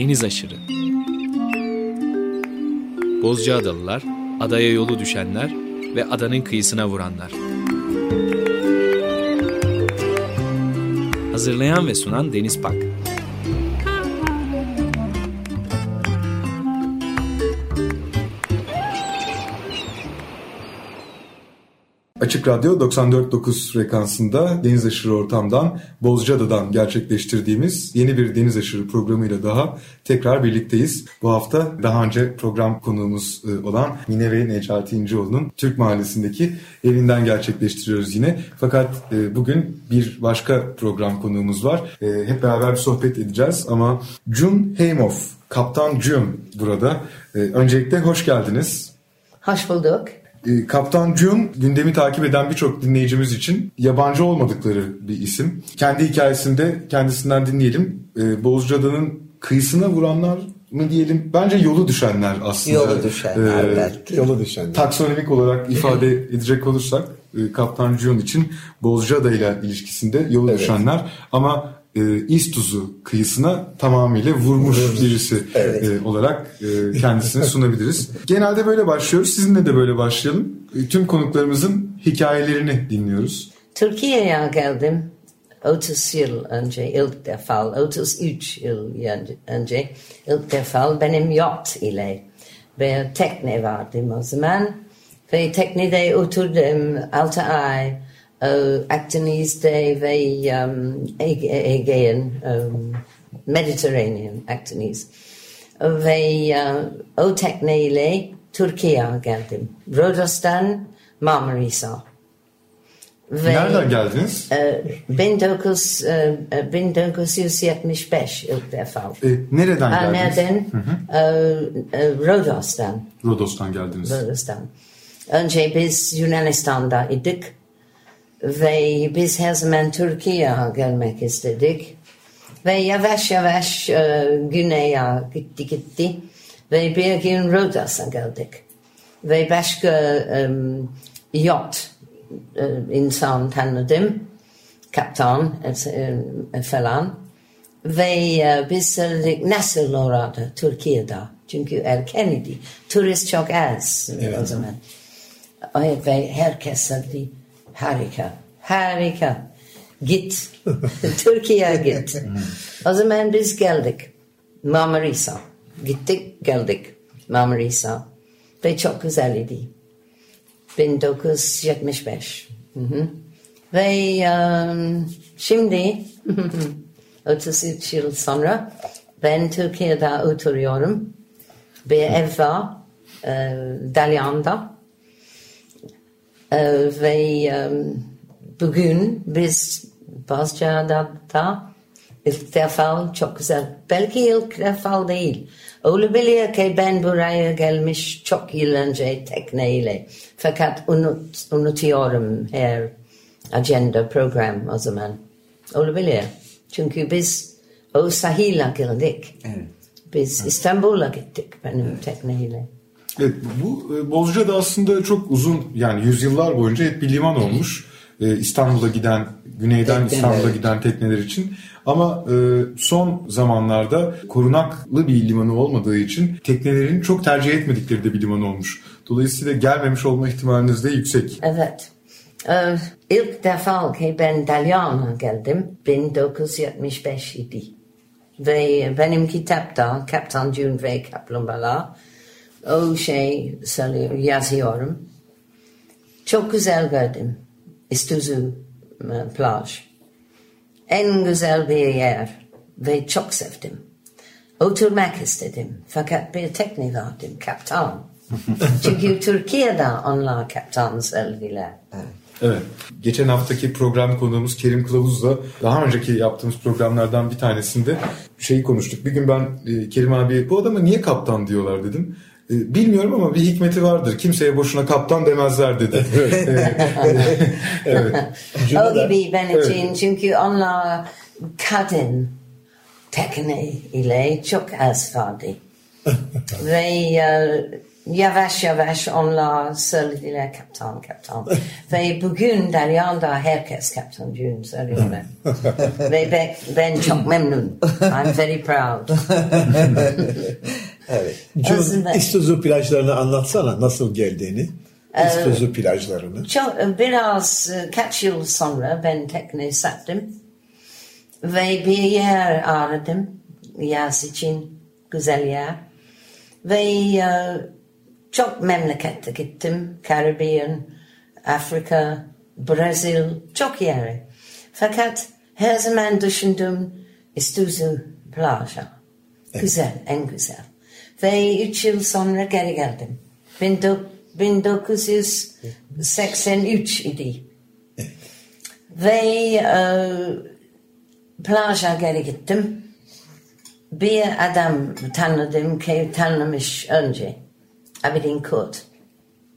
Deniz aşırı. Bozcaadalılar, adaya yolu düşenler ve adanın kıyısına vuranlar. Hazırlayan ve sunan Deniz Pak. Açık Radyo 94.9 frekansında Deniz Aşırı Ortam'dan Bozcaada'dan gerçekleştirdiğimiz yeni bir Deniz Aşırı programıyla daha tekrar birlikteyiz. Bu hafta daha önce program konuğumuz e, olan Mine ve Necati İnceoğlu'nun Türk Mahallesi'ndeki evinden gerçekleştiriyoruz yine. Fakat e, bugün bir başka program konuğumuz var. E, hep beraber bir sohbet edeceğiz ama Jun Heimoff, Kaptan Jun burada. Öncelikle hoş geldiniz. Hoş bulduk. E, Kaptan Jun gündemi takip eden birçok dinleyicimiz için yabancı olmadıkları bir isim. Kendi hikayesinde kendisinden dinleyelim. E, Bozcaada'nın kıyısına vuranlar mı diyelim? Bence yolu düşenler aslında. Yolu düşenler ee, belki. Yolu düşenler. Taksonomik olarak ifade edecek olursak e, Kaptan Jun için Bozcaada ile ilişkisinde yolu evet. düşenler ama e, İstuz'u kıyısına tamamıyla vurmuş birisi evet. e, olarak e, kendisini sunabiliriz. Genelde böyle başlıyoruz. Sizinle de böyle başlayalım. E, tüm konuklarımızın hikayelerini dinliyoruz. Türkiye'ye geldim 30 yıl önce ilk defa, 33 yıl önce ilk defa benim yacht ile bir tekne vardı o zaman. Ve teknede oturdum 6 ay uh, Actonese ve um, Aegean, um, Mediterranean Actonese. Ve uh, o tekneyle Türkiye'ye geldim. Rodos'tan Marmarisa. Ve, Nereden geldiniz? Uh, 19, uh, 1975 ilk defa. E, nereden geldiniz? Nereden? Hı hı. Uh, uh, Rodos'tan. Rodos'tan geldiniz. Rodos'tan. Önce biz Yunanistan'da idik ve biz her zaman Türkiye'ye gelmek istedik. Ve yavaş yavaş e, güneye gitti gitti. Ve bir gün Rodos'a geldik. Ve başka um, yacht e, insan tanıdım. Kaptan e, falan. Ve e, biz söyledik nasıl orada Türkiye'de. Çünkü erkeniydi. Turist çok az evet. o zaman. Ve herkes söyledi Harika. Harika. Git. Türkiye'ye git. o zaman biz geldik. Marmarisa. Gittik geldik. Marmarisa. Ve çok güzeldi. 1975. Hı hı. Ve um, şimdi 33 yıl sonra ben Türkiye'de oturuyorum. Bir ev var. E, Dalyan'da. Ee, ve bugün biz Bozcaada'da ilk defa çok güzel. Belki ilk defa değil. Olabilir ki ben buraya gelmiş çok yıl önce tekneyle. Fakat unut, unutuyorum her agenda program o zaman. Olabilir. Çünkü biz o sahile geldik. Evet. Biz İstanbul'a gittik benim evet. tekneyle. Evet, bu e, Bozcaada aslında çok uzun yani yüzyıllar boyunca hep bir liman olmuş. Ee, İstanbul'a giden, güneyden Tekneler. İstanbul'a giden tekneler için. Ama e, son zamanlarda korunaklı bir limanı olmadığı için teknelerin çok tercih etmedikleri de bir liman olmuş. Dolayısıyla gelmemiş olma ihtimaliniz de yüksek. Evet. Ee, ilk defa ki ben Dalyan'a geldim 1975 idi. Ve benim kitapta Kaptan Jun ve Kaplumbağalar o şey söylüyor, yazıyorum. Çok güzel gördüm. İstuzu e, plaj. En güzel bir yer ve çok sevdim. Oturmak istedim. Fakat bir teknik aldım, kaptan. Çünkü Türkiye'de onlar kaptan söylediler. Evet. Geçen haftaki program konuğumuz Kerim Kılavuz'la daha önceki yaptığımız programlardan bir tanesinde şeyi konuştuk. Bir gün ben e, Kerim abi bu adama niye kaptan diyorlar dedim. E, bilmiyorum ama bir hikmeti vardır. Kimseye boşuna kaptan demezler dedi. evet. o gibi ben için evet. çünkü onlar kadın tekne ile çok az vardı. Ve uh, yavaş yavaş onlar söylediler kaptan kaptan. Ve bugün Dalyan'da herkes kaptan June söylüyorlar. Ve ben, ben çok memnun. I'm very proud. Evet. John, Aslında- İstozu plajlarını anlatsana nasıl geldiğini. Ee, İstozu plajlarını. Çok, biraz e, kaç yıl sonra ben tekne sattım. Ve bir yer aradım. Yaz için güzel yer. Ve e, çok memlekette gittim. Caribbean, Afrika, Brezil, çok yere. Fakat her zaman düşündüm Istuzu plaja. Güzel, en güzel. Ve üç yıl sonra geri geldim. Bin do- 1983 idi. Ve e, plaja geri gittim. Bir adam tanıdım ki tanımış önce. Abedin Kurt.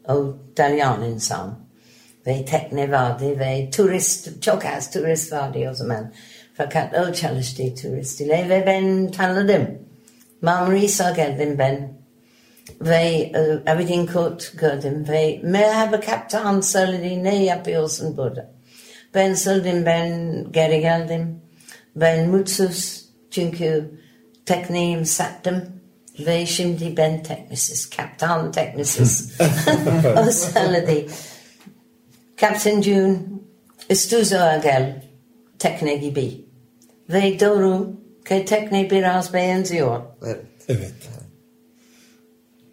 O Dalyan insan. Ve tekne vardı ve turist, çok az turist vardı o zaman. Fakat o çalıştı turist ile ve ben tanıdım. Marmaris'a geldim ben. Ve e, Aberdeen Court gördüm ve merhaba kaptan söyledi ne yapıyorsun burada? Ben söyledim ben geri geldim. Ben mutsuz çünkü tekneyim sattım ve şimdi ben teknisiz, kaptan teknisiz. o söyledi. Kaptan June Istuzo'a gel tekne gibi. Ve doğru tekne biraz benziyor. Evet. Evet.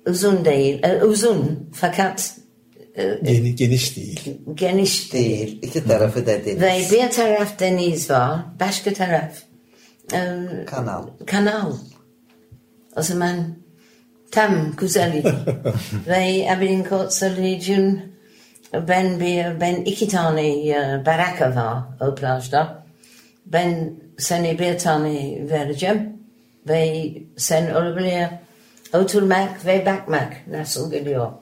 Uzun değil, e, uzun fakat e, Geni, geniş değil. geniş değil. Değil. İki tarafı da deniz. Ve bir taraf deniz var, başka taraf e, Kanal. kanal. O zaman tam güzel. Ve Aberdeen Court söyleyeceğim ben bir, ben iki tane baraka var o plajda. Ben sana bir tane vereceğim ve sen olabilir oturmak ve bakmak nasıl gidiyor.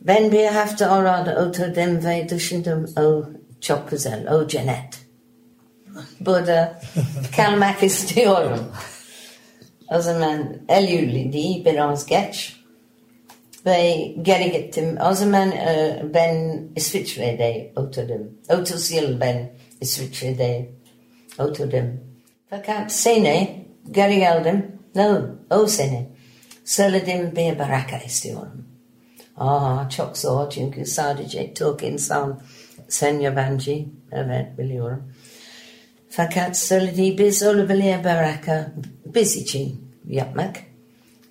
Ben bir hafta orada oturdum ve düşündüm o çok güzel, o cennet. Burada kalmak istiyorum. O zaman Eylül'di biraz geç. Ve geri gittim. O zaman e, ben İsviçre'de oturdum. 30 yıl ben İsviçre'de oturdum. Fakat sene geri geldim. No, o sene. Söyledim bir baraka istiyorum. Aa, çok zor çünkü sadece Türk insan. Sen yabancı. Evet biliyorum. Fakat söyledi biz olabilir baraka biz için yapmak.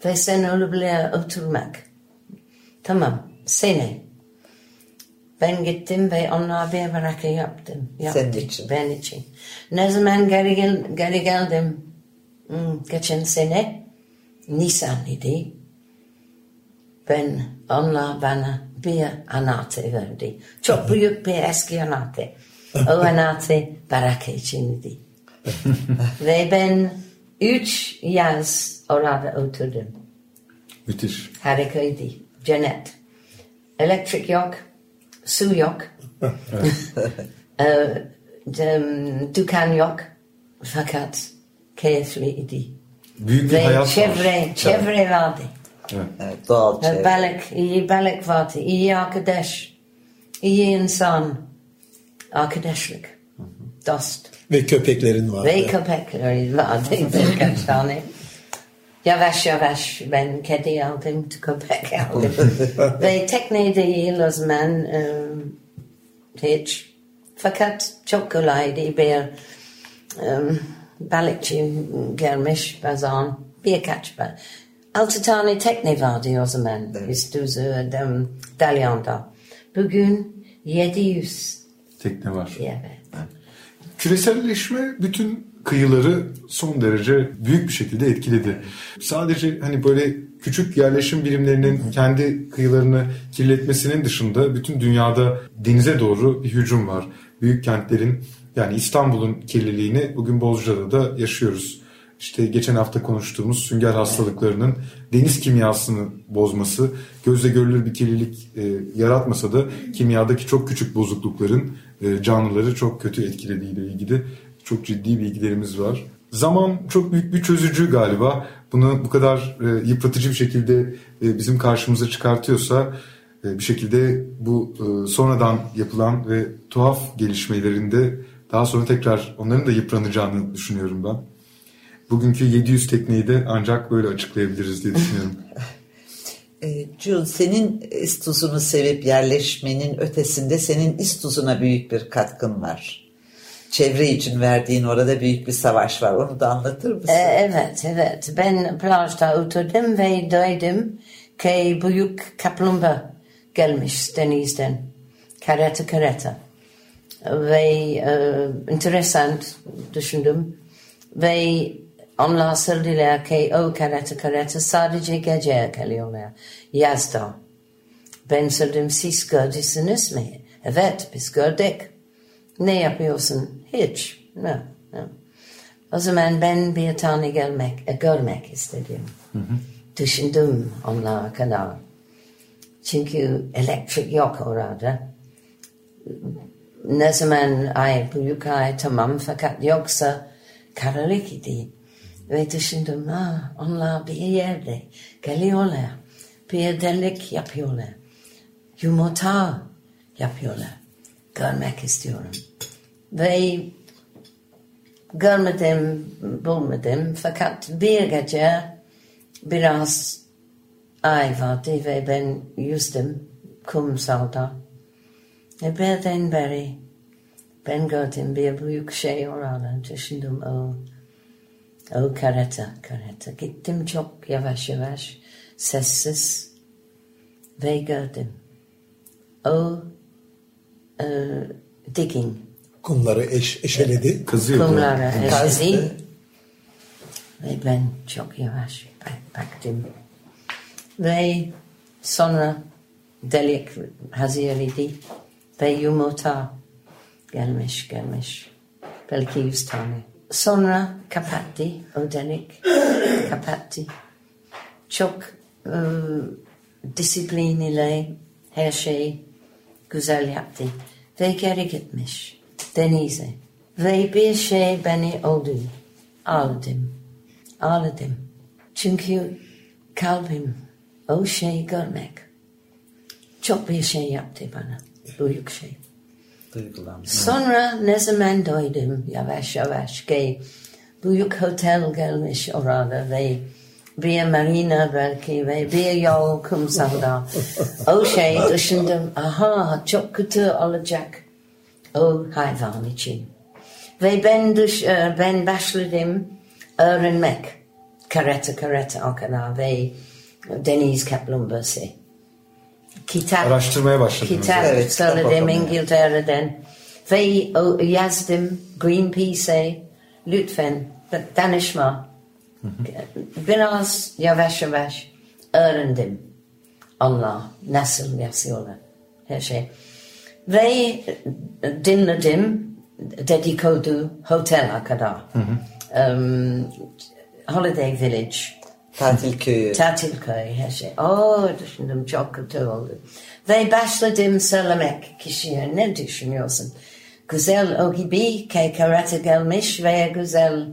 Ve sen olabilir oturmak. Tamam, sene. Ben gittim ve onlar bir baraka yaptım. yaptık. Senin için. Ben için. Ne zaman geri, gel, geri geldim? Hmm, geçen sene Nisan idi. Ben onlar bana bir anahtar verdi. Çok büyük bir eski anahtar. O anahtar baraka içindi. Ve ben üç yaz orada oturdum. Müthiş. Harikaydı. Cennet. Elektrik yok. Su yok. Ee, dükkan yok. Fakat keyifli idi. Büyük bir Ve hayat çevre, var. çevre vardı. Evet, doğal Ve çevre. Balık, iyi balık vardı. iyi arkadaş. iyi insan. Arkadaşlık. Dost. Ve köpeklerin vardı. Ve köpekleri vardı birkaç tane. Yavaş yavaş ben kedi aldım, köpek aldım. Ve tekne değil o zaman e, hiç. Fakat çok kolaydı bir e, balıkçı gelmiş bazen birkaç balık. Altı tane tekne vardı o zaman. İstuzu, um, Dalyan'da. Bugün 700. Tekne var. Evet. Küreselleşme bütün kıyıları son derece büyük bir şekilde etkiledi. Sadece hani böyle küçük yerleşim birimlerinin kendi kıyılarını kirletmesinin dışında bütün dünyada denize doğru bir hücum var. Büyük kentlerin yani İstanbul'un kirliliğini bugün Bozcaada da yaşıyoruz. İşte geçen hafta konuştuğumuz sünger hastalıklarının deniz kimyasını bozması, gözle görülür bir kirlilik e, yaratmasa da kimyadaki çok küçük bozuklukların e, canlıları çok kötü etkilediğiyle ilgili çok ciddi bilgilerimiz var. Zaman çok büyük bir çözücü galiba. Bunu bu kadar e, yıpratıcı bir şekilde e, bizim karşımıza çıkartıyorsa e, bir şekilde bu e, sonradan yapılan ve tuhaf gelişmelerinde daha sonra tekrar onların da yıpranacağını düşünüyorum ben. Bugünkü 700 tekneyi de ancak böyle açıklayabiliriz diye düşünüyorum. E, June senin İstuz'unu sevip yerleşmenin ötesinde senin İstuz'una büyük bir katkın var. Çevre için verdiğin orada büyük bir savaş var. Onu da anlatır mısın? E, evet, evet. Ben plajda oturdum ve duydum ki büyük kaplumbağa gelmiş denizden. Kareta kareta. Ve e, enteresan düşündüm. Ve onlar söylediler ki o kareta kareta sadece gece geliyorlar. Yazda. Ben söyledim siz gördünüz mü? Evet biz gördük. Ne yapıyorsun? Hiç. No, no. O zaman ben bir tane gelmek, e, görmek istedim. Düşündüm onlara kadar. Çünkü elektrik yok orada. Ne zaman ay büyük ay tamam fakat yoksa karanlık idi. Ve düşündüm ha, onlar bir yerde geliyorlar. Bir delik yapıyorlar. Yumurta yapıyorlar. Görmek istiyorum. Ve görmedim, bulmadım. Fakat bir gece biraz ay vardı ve ben yüzdüm kumsalda. Ve birden beri ben gördüm bir büyük şey orada. Düşündüm o, o kareta, kareta. Gittim çok yavaş yavaş, sessiz ve gördüm. O e, digging. Kumları eş, eşeledi. Kızıyordu. Kumlara Kazdı. eşledi. Ve ben çok yavaş bak- baktım. Ve sonra delik hazır idi. Ve yumurta gelmiş gelmiş. Belki yüz tane. Sonra kapattı o delik. kapattı. Çok e, disiplin ile her şey güzel yaptı. Ve geri gitmiş denize. Ve bir şey beni oldu. Ağladım. Ağladım. Çünkü kalbim o şey görmek. Çok bir şey yaptı bana. Büyük şey. Duygulandım. Sonra ne zaman duydum yavaş yavaş ki büyük otel gelmiş orada ve bir marina belki ve bir yol kumsalda. o şey düşündüm aha çok kötü olacak o hayvan için. Ve ben, düş, e, ben başladım öğrenmek. Karate karate o kadar ve deniz kaplumbağası. Kitap, Araştırmaya başladınız. Kitap Evet, söyledim. İngiltere'den. Ve o, yazdım Greenpeace'e lütfen danışma. Biraz yavaş yavaş öğrendim. Allah nasıl yazıyorlar her şey. Ve dinledim dedikodu otele kadar. Um, Holiday Village. Tatil köyü. Tatil köy her şey. Oo düşündüm çok kötü oldu. Ve başladım söylemek kişiye ne düşünüyorsun? Güzel o gibi ki karate gelmiş ve güzel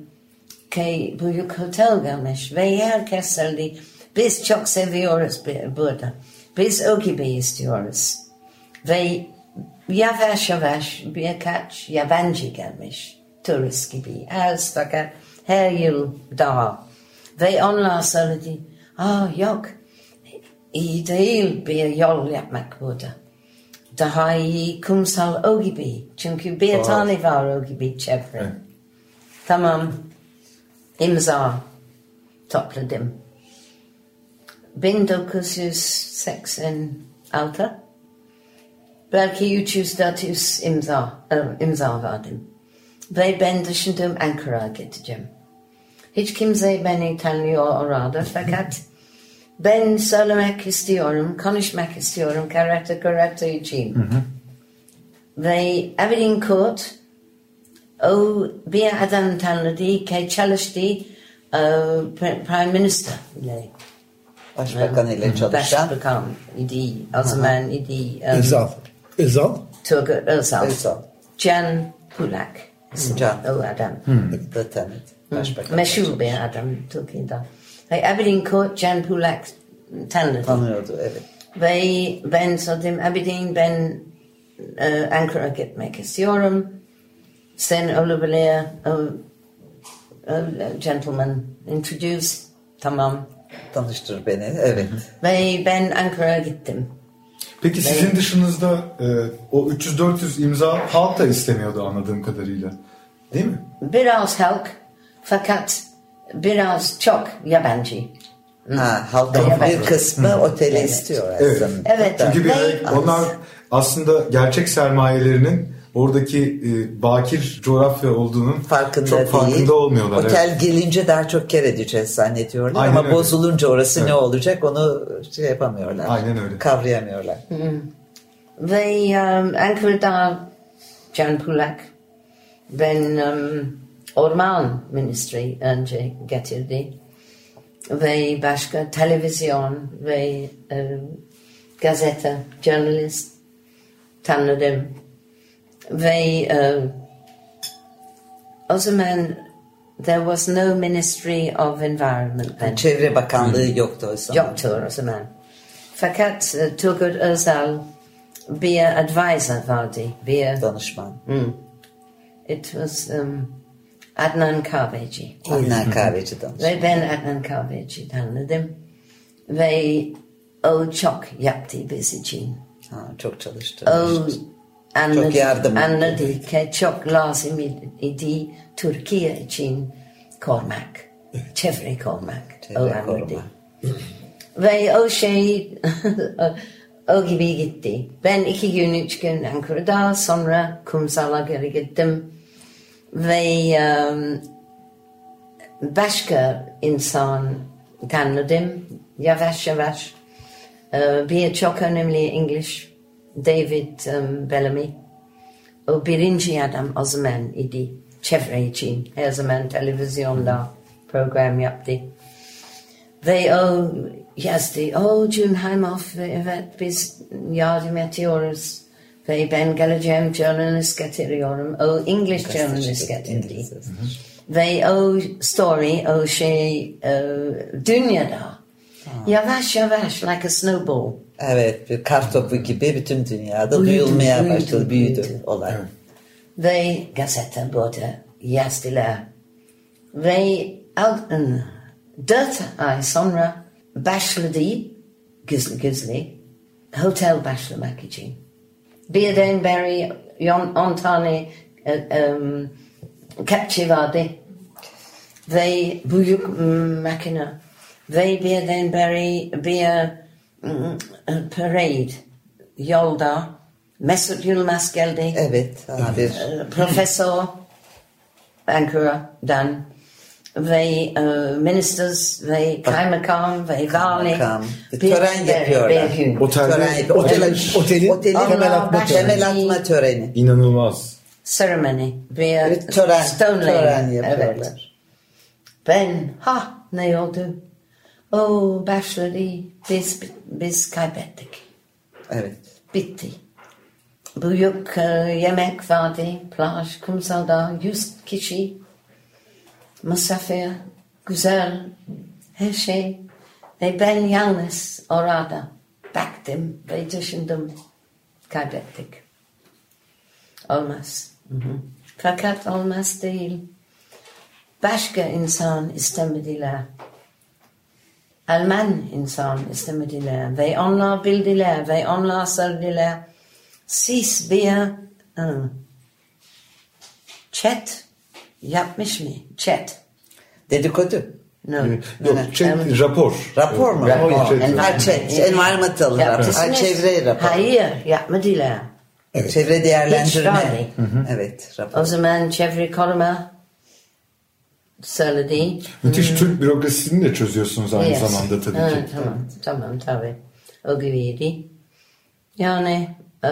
ki büyük otel gelmiş. Ve herkes söyledi biz çok seviyoruz bu- burada. Biz o gibi istiyoruz. Ve yavaş yavaş birkaç yabancı gelmiş. Turist gibi. Az fakat her yıl daha. Ve onlar söyledi, ah yok, iyi değil bir yol yapmak burada. Daha iyi kumsal o gibi. Çünkü bir tane var o gibi çevre. Tamam, imza topladım. 1986 belki 300-400 imza, e, imza verdim. Ve ben düşündüm Ankara gideceğim. Hiç kimse beni tanıyor orada fakat ben söylemek istiyorum, konuşmak istiyorum karate karate için. Ve Aberdeen Court o bir adam tanıdı ki çalıştı e, Pre- Prime Minister ile. Başbakan ile çalışan. Başbakan idi, o zaman idi um, Özal. Özal. Turgut Özal. Özal. Can Pulak. ismi Can. O adam. Da tanıdı. Başbakan. Meşhur bir adam Türkiye'de. Aberdeen Court Can Pulak tanıdı. Tanıyordu evet. Ve ben söyledim Aberdeen ben e, Ankara gitmek istiyorum. Sen olabilir o, o gentleman introduce. Tamam. Tanıştır beni evet. Ve ben Ankara'ya gittim. Peki sizin dışınızda e, o 300-400 imza halk da istemiyordu anladığım kadarıyla. Değil mi? Biraz halk fakat biraz çok yabancı. Ha, halkın Evet. bir kısmı oteli Evet. istiyor Evet. aslında. Evet. Çünkü bir Ve- onlar aslında gerçek sermayelerinin oradaki e, bakir coğrafya olduğunun farkında çok değil. farkında olmuyorlar. Otel evet. gelince daha çok kar edeceğiz zannediyorlar Aynen ama öyle. bozulunca orası Evet. ne olacak onu şey yapamıyorlar. Aynen öyle. Kavrayamıyorlar. Ve um, Ankara'da Can Pulak ben um, Orman Ministry önce getirdi. Ve başka televizyon ve um, gazete, journalist tanıdım. Ve um, o zaman there was no Ministry of Environment then. Çevre Bakanlığı yoktu o zaman. Yoktu o zaman. Fakat e, Turgut Özal bir advisor vardı. Bir, Danışman. it was um, Adnan Kahveci. Adnan Kahveci danışman. Ve ben Adnan Kahveci tanıdım. Ve o çok yaptı biz için. Ha, çok çalıştı. O anladı, yardım etti. anladı ki çok lazım idi Türkiye için korumak. Çevre korumak. Çevre o. Ve o şey o gibi gitti. Ben iki gün, üç gün Ankara'da sonra kumsala geri gittim. Ve um, başka insan tanıdım yavaş yavaş. Ee, bir çok önemli İngiliz David um, Bellamy. O birinci adam o zaman idi. Çevre için her zaman televizyonda program yaptı. Ve o yazdı, o Cunheimhoff, evet biz yardım ediyoruz. Ve ben geleceğim journalist getiriyorum. O English journalist getirdi. İngiliz. Ve o story, o şey e, dünyada yavaş yavaş like a snowball. Evet bir kar topu gibi bütün dünyada Büyüdü, duyulmaya büyüdü, başladı. Büyüdü, büyüdü. olay. Ve gazete burada yazdılar. Ve dört ay sonra başladı gizli gizli otel başlamak için. Birdenbire on, on tane e, um, kepçe vardı. Ve büyük makine. Ve bir mm, parade yolda Mesut Yılmaz geldi. Evet. Bir Ee, Profesör Ankara'dan ve e, ministers ve kaymakam ve vali. Bir bir- tören bir- yapıyorlar. bir. Otelde- tören. Otel- Otel, otelin otelin temel atma töreni. temel atma töreni. İnanılmaz. Ceremony. Bir Bir tören, tören yapıyorlar. Evet. Ben ha ne oldu? O başladı. Biz, biz kaybettik. Evet. Bitti. Büyük e, yemek vardı. Plaj, kumsalda. Yüz kişi. Misafir. Güzel. Her şey. Ve ben yalnız orada. Baktım ve düşündüm. Kaybettik. Olmaz. Fakat olmaz değil. Başka insan istemediler. Alman insan istemediler ve onlar bildiler ve onlar söylediler. Siz bir ıı, chat yapmış mı? Chat. Dedikodu. No. Yok, şey, Um, rapor. Rapor mu? Rapor. Rapor. Environmental rapor. Yaptınız. Ha, çevre raporu. Hayır yapmadılar. Çevre Hiç değerlendirme. verdi. Evet. Rapor. O zaman çevre koruma söyledi. Müthiş Türk bürokrasisini de çözüyorsunuz aynı Yes. zamanda tabii Ha, ki. Tamam, tamam tabii. O gibiydi. Yani e,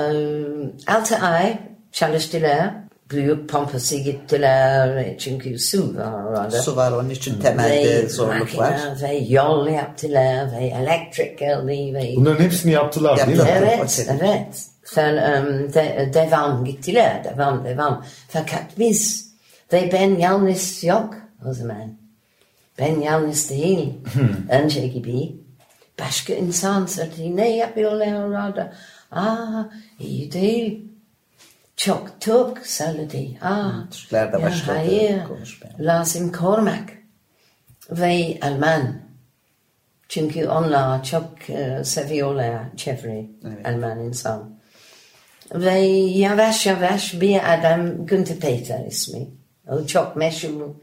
altı ay çalıştılar. Büyük pompası gittiler. Çünkü su var orada. Su var onun için temelde Ve zorluk var. Ve yol yaptılar ve elektrik geldi ve... Bunların hepsini yaptılar değil mi? Yaptılar. Evet, evet. Sen um, de, devam gittiler, devam, devam. Fakat biz ve ben yalnız yok o zaman. Ben yalnız değil. Önce gibi. Başka insan söyledi. Ne yapıyorlar orada? Aa iyi değil. Çok Türk söyledi. Aa, Türkler de başladı hayır, konuşmaya. lazım korumak. Ve Alman. Çünkü onlar çok e, seviyorlar çevre, Evet. Alman insan. Ve yavaş yavaş bir adam Günther Peter ismi. O çok meşhur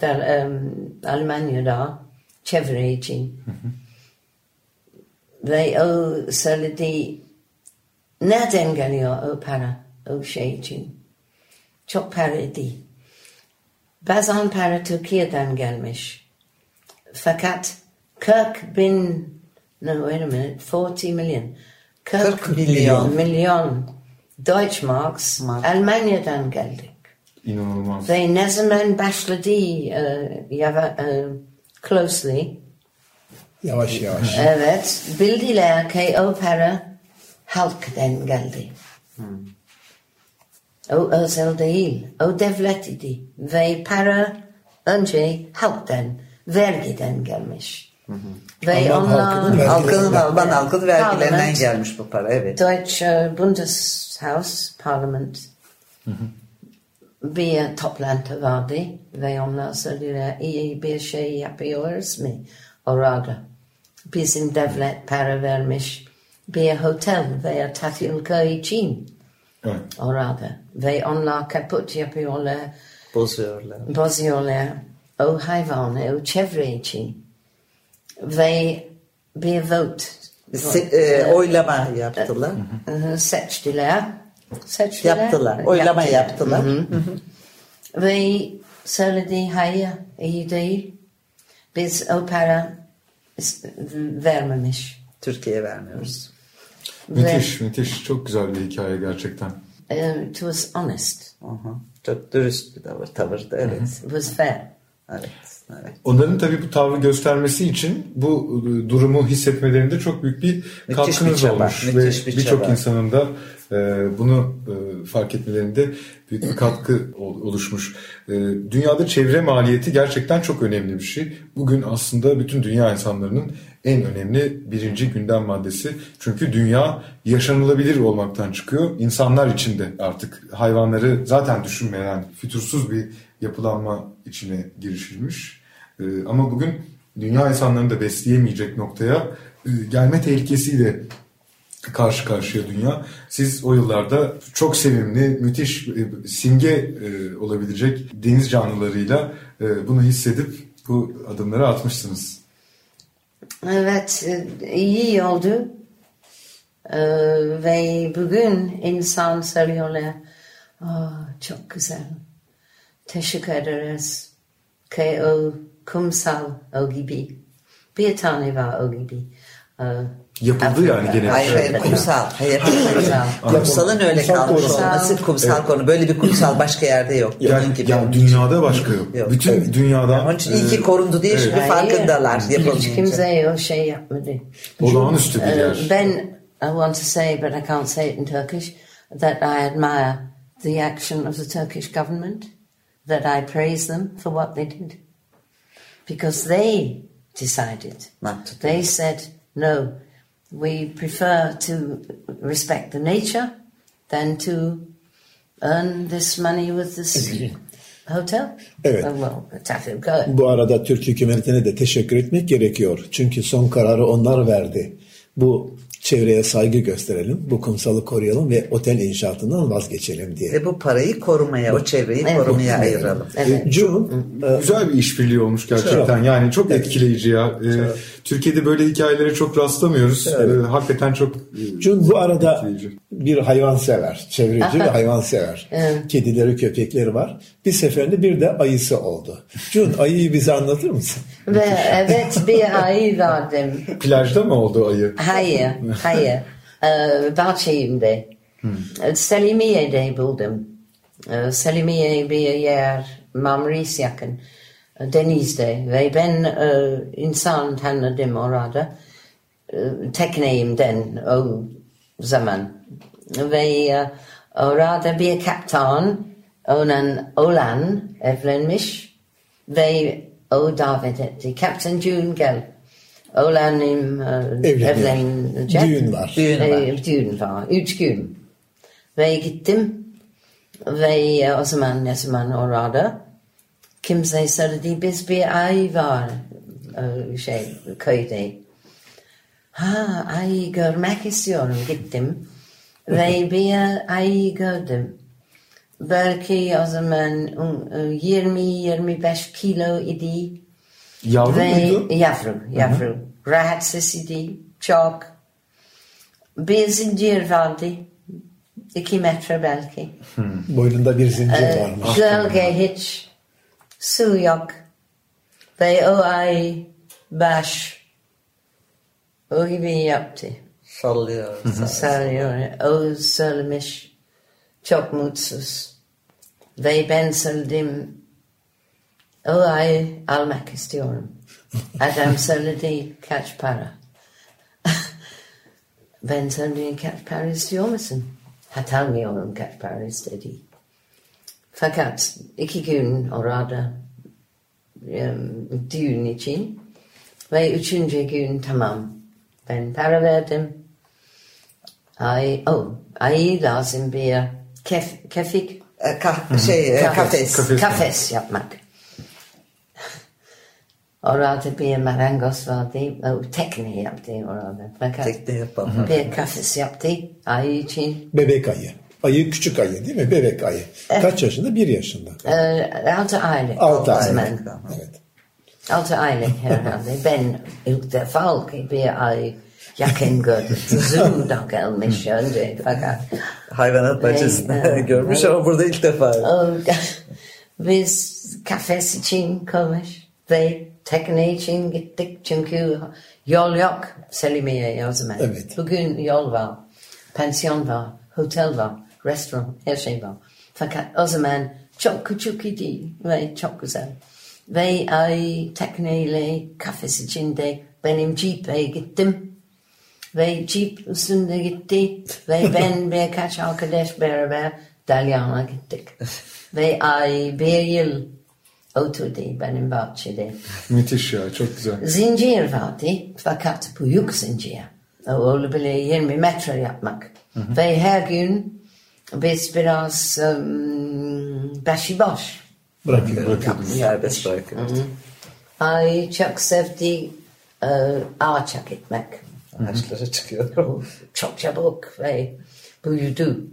der, um, Almanya'da çevre için. Ve o söyledi nereden geliyor o para o şey için? Çok para değil. Bazen para Türkiye'den gelmiş. Fakat 40 bin, no wait a minute, 40 milyon. 40 milyon. milyon Deutschmarks Mark. Almanya'dan geldik. İnanılmaz. Ve ne zaman başladı yava, closely, Yavaş yavaş. evet, bildiler ki o para halktan geldi. O özel değil, o devlet idi. Ve para önce halktan, vergiden gelmiş. Ve Alman onlar... halkının Alman halkının vergilerinden Parlament. gelmiş bu para evet. Deutsche Bundeshaus, Parlament bir toplantı vardı ve onlar söylediler iyi bir şey yapıyoruz mu orada. Bizim devlet para vermiş bir otel veya tatil köy için Evet. orada. Ve onlar kaput yapıyorlar, Bozuyorlar. bozuyorlar o hayvanı, o çevre için. Ve bir vote Se- e, oylama yaptılar. Hı, seçtiler. Seçtiler. Yaptılar. Oylama yaptılar. Ve söyledi hayır iyi değil. Biz o para vermemiş. Türkiye'ye vermiyoruz. Müthiş, müthiş. Çok güzel bir hikaye gerçekten. Ve uh, it was honest. Aha. Çok dürüst bir tavır, tavırdı evet. It was fair. evet. evet. Onların tabii bu tavrı göstermesi için bu e, durumu hissetmelerinde çok büyük bir bir katkınız çaba, olmuş. müthiş Ve bir birçok insanın da bunu e, fark etmelerinde büyük bir katkı ol- oluşmuş. E, dünyada çevre maliyeti gerçekten çok önemli bir şey. Bugün aslında bütün dünya insanlarının en önemli birinci gündem maddesi. Çünkü dünya yaşanılabilir olmaktan çıkıyor. İnsanlar için de artık hayvanları zaten düşünmeyen fütursuz bir yapılanma içine girişilmiş. Ee, ama bugün dünya insanlarını da besleyemeyecek noktaya e, gelme tehlikesiyle karşı karşıya dünya. Siz o yıllarda çok sevimli, müthiş, e, simge e, olabilecek deniz canlılarıyla e, bunu hissedip bu adımları atmışsınız. Evet iyi oldu. Ve bugün insan söylüyorlar "Aa, çok güzel. Teşekkür ederiz. Ki o kumsal o gibi. Bir tane var o gibi. Ee, Yapıldı yani Afrika. gene. Hayır hayır Evet. kumsal. Hayır, Kumsal. Kumsalın öyle Kumsal kalmış konu. olması kumsal konu. Böyle bir kumsal başka yerde yok. Yani, gibi. yani dünyada başka yok. Yok, Bütün evet. dünyadan Onun için iyi ki e, korundu diye şimdi Hayır, farkındalar Hiç kimse o şey yapmadı. olağanüstü bir Uh, yer. ben, I want to say, but I can't say it in Turkish, that I admire the action of the Turkish government, that I praise them for what they did. Because they decided. They said, no, we prefer to respect the nature than to earn this money with this hotel. Evet. Oh. Bu arada Türk hükümetine de teşekkür etmek gerekiyor. Çünkü son kararı onlar verdi. Bu çevreye saygı gösterelim, bu kumsalı koruyalım ve otel inşaatından vazgeçelim diye. Ve bu parayı korumaya, o çevreyi Evet. korumaya ayıralım. Evet. E, Güzel bir işbirliği olmuş gerçekten. Yani çok etkileyici ya. Ee, Türkiye'de böyle hikayelere çok rastlamıyoruz. Ee, hakikaten çok e, Jun bu arada etkileyici. bir hayvan sever, çevreci ve hayvan sever. Kedileri, köpekleri var. Bir seferinde bir de ayısı oldu. Jun ayıyı bize anlatır mısın? Ve evet bir ayı vardım. Plajda mı oldu ayı? Hayır, hayır. Ee, bahçemde. Ee, Selimiye'de buldum. Ee, Selimiye bir yer, Marmaris yakın. Ve ben e, insan tanıdım orada. Ee, Tekneğimden o zaman. Ve e, orada bir kaptan onun oğlan evlenmiş. Ve o davet etti. Kaptan June gel. Oğlanım e, Evleniyor. evlenecek. Düğün var. Düğün E, var. düğün var. Üç gün. Ve gittim. Ve e, o zaman ne zaman orada kimse söyledi biz bir ay var e, şey köyde. Ha ay görmek istiyorum gittim. Ve bir ay gördüm. Belki o zaman um, e, 20-25 kilo idi. Yavru Ve muydu? yavru, yavru. Rahatsız idi, çok. Bir zincir vardı. İki metre belki. Boynunda bir zincir Ee, varmış. Gölge hiç. Su yok. Ve o ay baş. O gibi yaptı. Sallıyor. Sarıyor. O söylemiş. Çok mutsuz. Ve ben söyledim. O ay almak istiyorum. Adam söyledi kaç para. ben söyledim kaç para istiyor musun? Hatırlamıyorum kaç para istedi. Fakat iki gün orada um, düğün için ve üçüncü gün tamam ben para verdim. Ay, oh, ay lazım bir kef, kefik E, kah- şey, e, kafes. Kafes. kafes yapmak. Orada bir marangoz vardı, o tekne yaptı orada. Fakat Tekne yapalım. bir kafes yaptı ay için. Bebek ayı. Ayı küçük ayı değil mi? Bebek ayı. Kaç yaşında? Bir yaşında. Ee, altı aylık. Altı aylık. zaman. Evet. Altı aylık herhalde. Ben ilk defa ki bir ay yakın gördüm. Zoom'da gelmiş önce fakat. Hayvanat bahçesinde Evet. görmüş ama burada ilk defa. Biz kafes için konuş ve tekne için gittik çünkü yol yok Selimiye o zaman. Evet. Bugün yol var, pansiyon var, otel var, restoran, her şey var. Fakat o zaman çok küçük idi ve çok güzel. Ve ay tekneyle kafes içinde benim jeep'e gittim. Ve jeep üstünde gitti. Ve ben birkaç arkadaş beraber Dalyan'a gittik. Ve ay bir yıl oturdu benim bahçede. Müthiş ya çok güzel. Zincir vardı fakat büyük zincir. O olabilir 20 metre yapmak. Ve her gün biz biraz um, başıboş. Bırakıyor. Serbest bırakıyor. Ay çok sevdi e, ağaça gitmek. Ağaçlara çıkıyor. Çok çabuk ve büyüdü.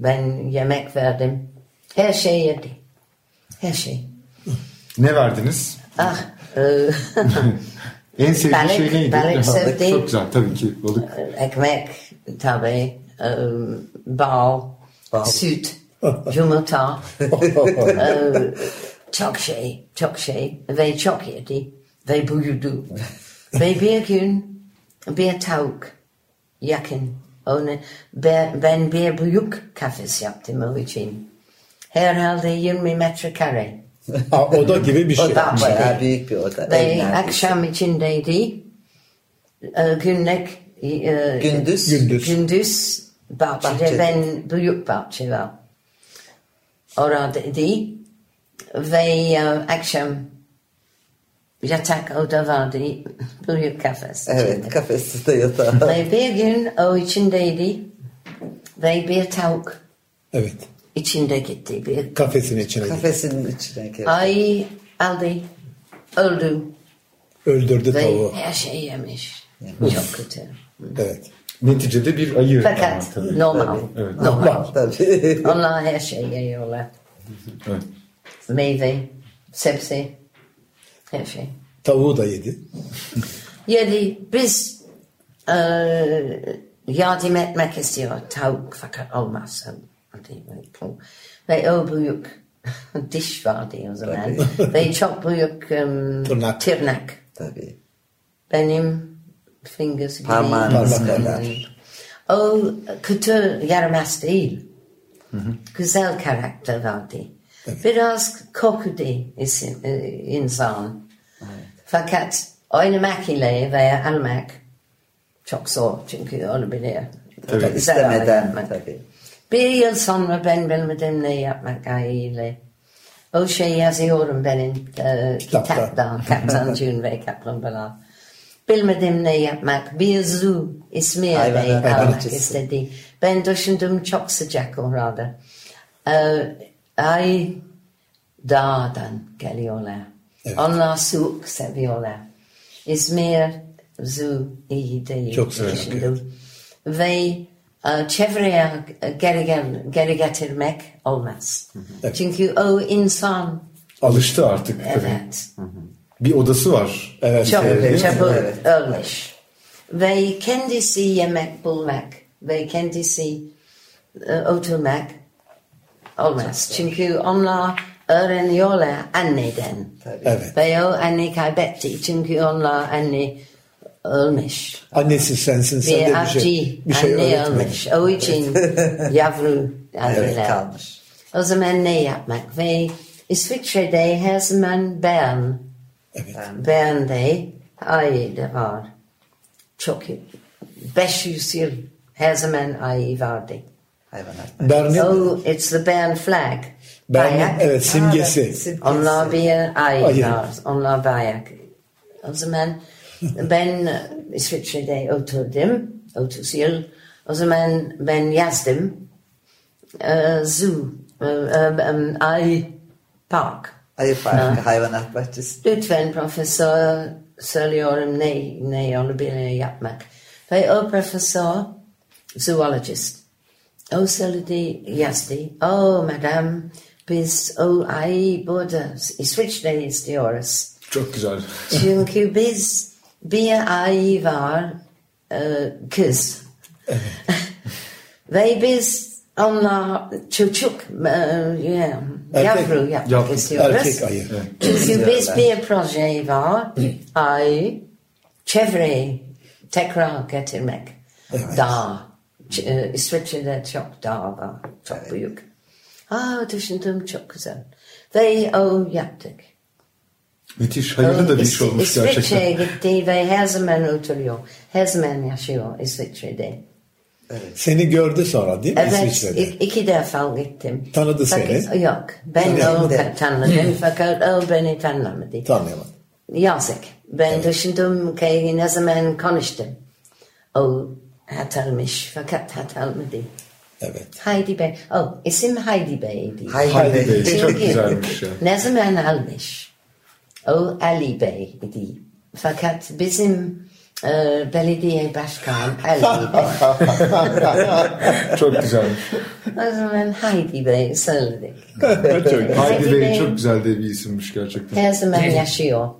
Ben yemek verdim. Her şey yedi. Her şey. Ne verdiniz? Ah, e, En sevdiği Balık, şey neydi? balık sevdi. Çok güzel tabii ki balık. ekmek tabii, e, Bal. Süt, yumurta, e, çok şey, çok şey ve çok yedi ve büyüdü. ve bir gün bir tavuk yakın. Onu, ben, ben bir büyük kafes yaptım o için. Herhalde 20 metrekare. Aa, oda gibi bir şey. Oda. Bayağı büyük bir oda. Ve Ev neredeyse. akşam içindeydi. E, günlük e, Gündüz. Gündüz. gündüz bahçede, Bahçede. ben büyük bahçe var. Oradaydı. Ve e, akşam yatak oda vardı. Büyük kafes. Evet içinde. kafeste yatağı. Ve bir gün o içindeydi. Ve bir tavuk Evet. içinde gitti. Bir Kafesin içine. Kafesinin içine girdi. ay aldı. Öldü. Öldürdü Ve tavuğu. her şey yemiş. Çok kötü. Evet. Neticede bir ayı. ama Fakat tabii. normal. Evet. Normal. Tabii. Onlar her şey yiyorlar. Evet. Meyve, sebze, her şey. Tavuğu da yedi. Yedi biz e, yardım etmek istiyor tavuk fakat olmaz. Ve o büyük diş vardı o zaman. Ve çok büyük um, Tırnak. tırnak. Tabii. Benim fingers gibi. Parmağınız Parmak kadar. O kötü yaramaz değil. Güzel karakter vardı. Biraz kokudu isim, e, insan. Fakat oynamak ile veya almak çok zor çünkü olabilir. Tabii, Zarar İstemeden tabii. Bir yıl sonra ben bilmedim ne yapmak ile. O şey yazıyorum benim e, Kitapta. Kaptan June ve Kaplumbağalar. Bilmedim ne yapmak. Bir zoo Bey Hayvanat almak istedi. Ben düşündüm çok sıcak orada. Ee, ay dağdan geliyorlar. Evet. Onlar soğuk seviyorlar. İzmir zoo iyi değil. Çok sıcak. Ve e, çevreye geri, gel- geri getirmek olmaz. Evet. Çünkü o insan Alıştı artık. evet Bir odası var. Evet. çok evet. çabuk Evet. ölmüş. Ve kendisi yemek bulmak ve kendisi e, oturmak olmaz. Çünkü onlar öğreniyorlar anneden. Evet. Ve o anne kaybetti çünkü onlar anne ölmüş. Annesi sensin sen Bir de bir avcı şey, bir şey anne ölmüş. O için yavru Evet kalmış. O zaman ne yapmak? Ve İsviçre'de her zaman Bern. Evet. Bern'de ayı da var. Çok 500 yıl her zaman ayı vardı. Hayvanat. Bernin, Oh, it's the Bern flag. Bernin Bayak. evet simgesi. Evet, simgesi. Onlar bir ayı Ayı. var. Onlar bayak. O zaman ben e, İsviçre'de oturdum. 30 yıl. O zaman ben yazdım. E, zoo. E, ayı park. Ayı Parkı Hayvanat Bahçesi. Lütfen profesör söylüyorum ne, ne olabilir yapmak. Ve o profesör zoologist. O söyledi yazdı. Oh madam biz o ay burada İsviçre istiyoruz. Çok güzel. Çünkü biz bir ay var e, kız. Ve biz onlar çocuk e, yeah, Erkek- yavru yapmak yavru, istiyoruz. Erkek ayı. Çünkü biz bir proje var. Ay çevre tekrar getirmek. Dağ. Ç- e, İsviçre'de çok dağ var. Çok büyük. Aa düşündüm çok güzel. Ve o yaptık. Müthiş. Hayırlı da bir iş İs- olmuş gerçekten. İsviçre'ye gitti ve her zaman oturuyor. Her zaman yaşıyor İsviçre'de. Seni gördü sonra değil mi Evet, İsviçre'de? ik- iki defa gittim. Tanıdı Fakat- seni. Yok, ben Tanımadı. o tanıdım fakat o beni tanımadı. Tanıyamadım. Yazık. Ben düşündüm ki ne zaman konuştum. O hatırlamış fakat hatırlamadı. Evet. Haydi Bey. Oh, isim Haydi Bey'di. Haydi Haydi Bey. Bey. Çok Çünkü güzelmiş ya. Ne zaman almış? O Ali Bey idi. Fakat bizim e, belediye başkan Ali Bey. Çok güzelmiş. o zaman Haydi Bey söyledik. Haydi Haydi Bey Bey. çok güzel de bir isimmiş gerçekten. Her zaman yaşıyor.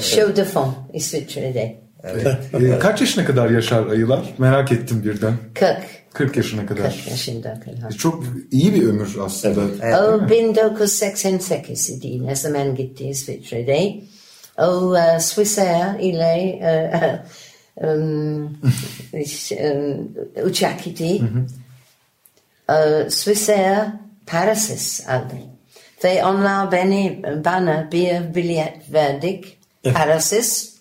Show de fond İsviçre'de. Ee, kaç yaşına kadar yaşar ayılar? Merak ettim birden. 40. 40 yaşına kadar. 40 yaşında kadar. Çok iyi bir ömür aslında. O 1988 idi. Ne zaman gitti İsviçre'de. O uh, Swissair ile uh, um, iş, um, uçak idi. Uh, Swissair Paris'is aldı. Ve onlar beni, bana bir bilet verdik. Paris'is.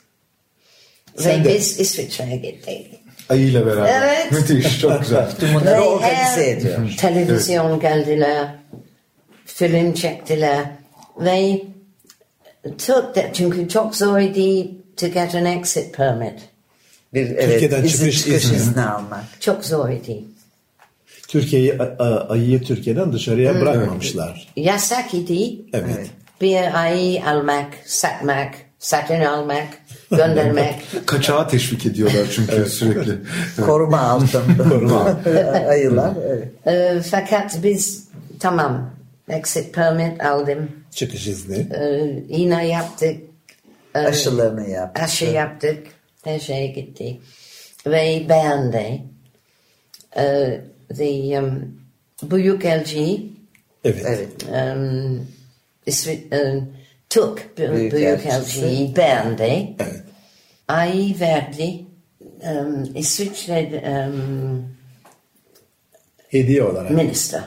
Sen Ve de. biz İsviçre'ye gittik. Ayıyla beraber. Evet. Müthiş, çok güzel. Bunları Ve organize her ediyor. Televizyon geldiler, film çektiler ve çok da, çünkü çok zor idi to get an exit permit. Bir, evet, Türkiye'den izin çıkış çıkış izni. izni almak. Çok zor idi. Türkiye'yi ayıyı Türkiye'den dışarıya bırakmamışlar. Yasak idi Evet. Evet. bir ayı almak, satmak, satın almak, göndermek. Kaçağı teşvik ediyorlar çünkü sürekli. Koruma altında. Koruma. Ayılar. Evet. Ee, fakat biz tamam exit permit aldım. Çıkış izni. Ee, iğne yaptık. Ee, Aşılarını yap. aşı yaptık. Her şey gitti. Ve beğendi. Ee, the um, büyük LG Evet. Evet. um, İsvi- um, took bu- Büyük büyük, elçisi. LG beğendi. Evet. Ay verdi. Um, İsviçre um, Hediye olarak. minister.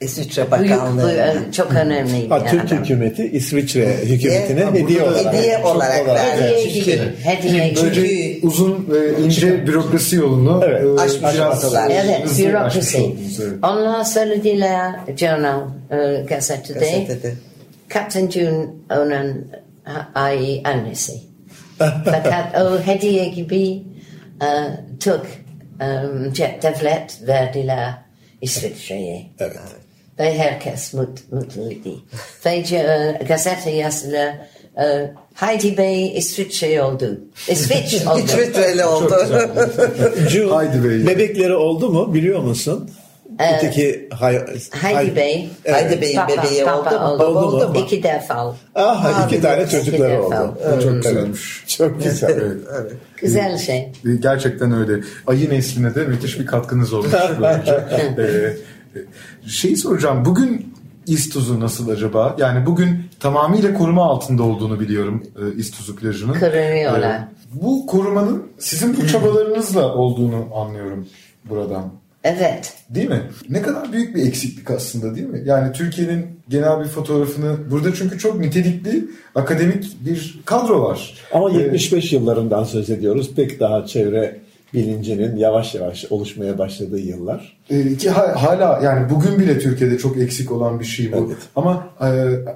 İsviçre Büyük, Bakanlığı. bu- çok önemliydi. Ha, Türk yani. hükümeti İsviçre hükümetine hediye olarak. Hediye olarak verdi. Hediye Çünkü- gibi. Hediye gibi. Böylece uzun ve ince bürokrasi yolunu Evet, e. Evet, bürokrasi. evet. Onlar söylediler Journal e, gazetede. Gazetede. Captain June onun ay annesi. Fakat o hediye gibi e, Türk e, jet devlet verdiler İsviçre'ye. Evet. Ve herkes mut, mutluydu. Ve e, gazete yazdılar e, Heidi Bey İsviçre oldu. İsviç oldu. İsviçreli oldu. June, Haydi Bey. Bebekleri oldu mu biliyor musun? Öteki hay, Heidi Bey. Haydi Bey'in Papa- bebeği oldu oldu. Baba oldu mu? İki defa. Aha, iki tane çocukları iki oldu. Evet, Çok evet. güzelmiş. Çok güzel. Evet. Güzel şey. Gerçekten öyle. Ayı nesline de müthiş bir katkınız olmuş. Ee, şeyi soracağım. Bugün İstuzu nasıl acaba? Yani bugün tamamıyla koruma altında olduğunu biliyorum e, İstuzu plajının. Kırılıyorlar. Ee, bu korumanın sizin bu çabalarınızla olduğunu anlıyorum buradan. Evet. Değil mi? Ne kadar büyük bir eksiklik aslında değil mi? Yani Türkiye'nin genel bir fotoğrafını burada çünkü çok nitelikli akademik bir kadro var. Ama Ee, 75 yıllarından söz ediyoruz. Pek daha çevre bilincinin yavaş yavaş oluşmaya başladığı yıllar. Ee, ki ha- hala yani bugün bile Türkiye'de çok eksik olan bir şey bu. Evet. Ama e,